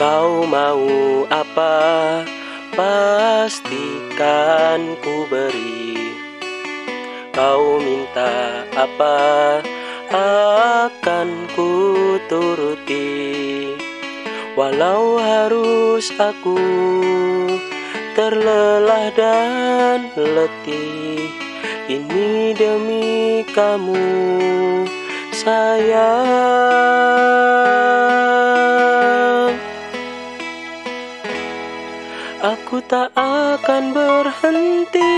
Kau mau apa? Pastikan ku beri. Kau minta apa? Akan ku turuti. Walau harus aku terlelah dan letih, ini demi kamu, sayang. Aku tak akan berhenti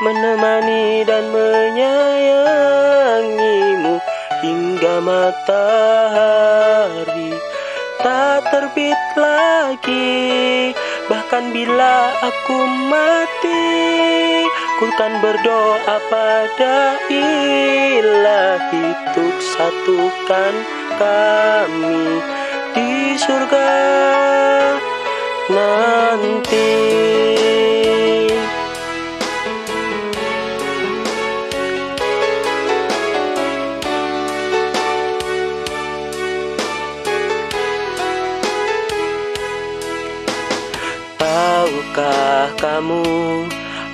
menemani dan menyayangimu hingga matahari tak terbit lagi. Bahkan bila aku mati, ku kan berdoa pada ilahi untuk satukan kami di surga nanti. Tahukah kamu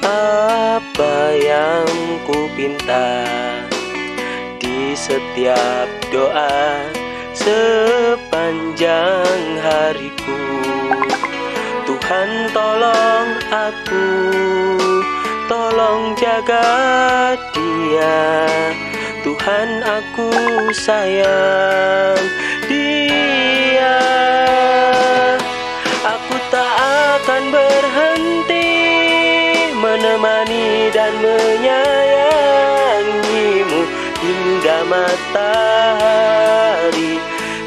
apa yang ku pinta di setiap doa sepanjang hariku? Tuhan tolong aku, tolong jaga dia. Tuhan aku sayang dia. Aku tak akan berhenti menemani dan menyayangimu hingga matahari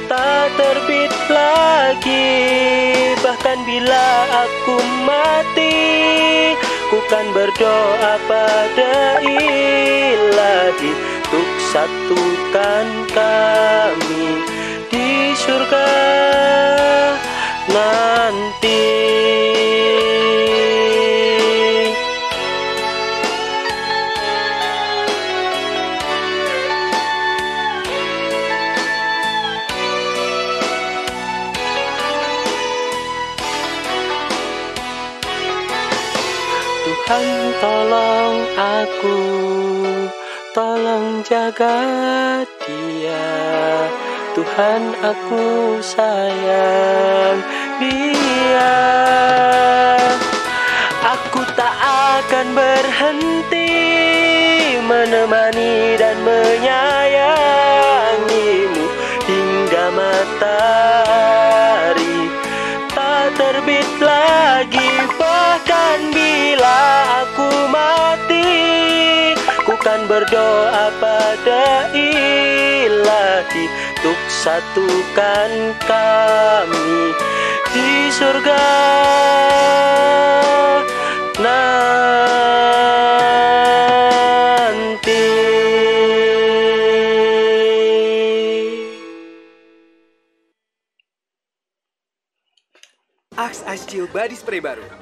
tak terbit lagi. Bila aku mati, ku kan berdoa pada ilahi. Untuk satukan kami Tuhan tolong aku, tolong jaga dia. Tuhan aku sayang dia. Aku tak akan berhenti menemani dan menyayangimu hingga matahari tak terbit lagi. Ku kan berdoa pada ilahi untuk satukan kami di surga nanti. Axe Ice Chill Body Spray baru.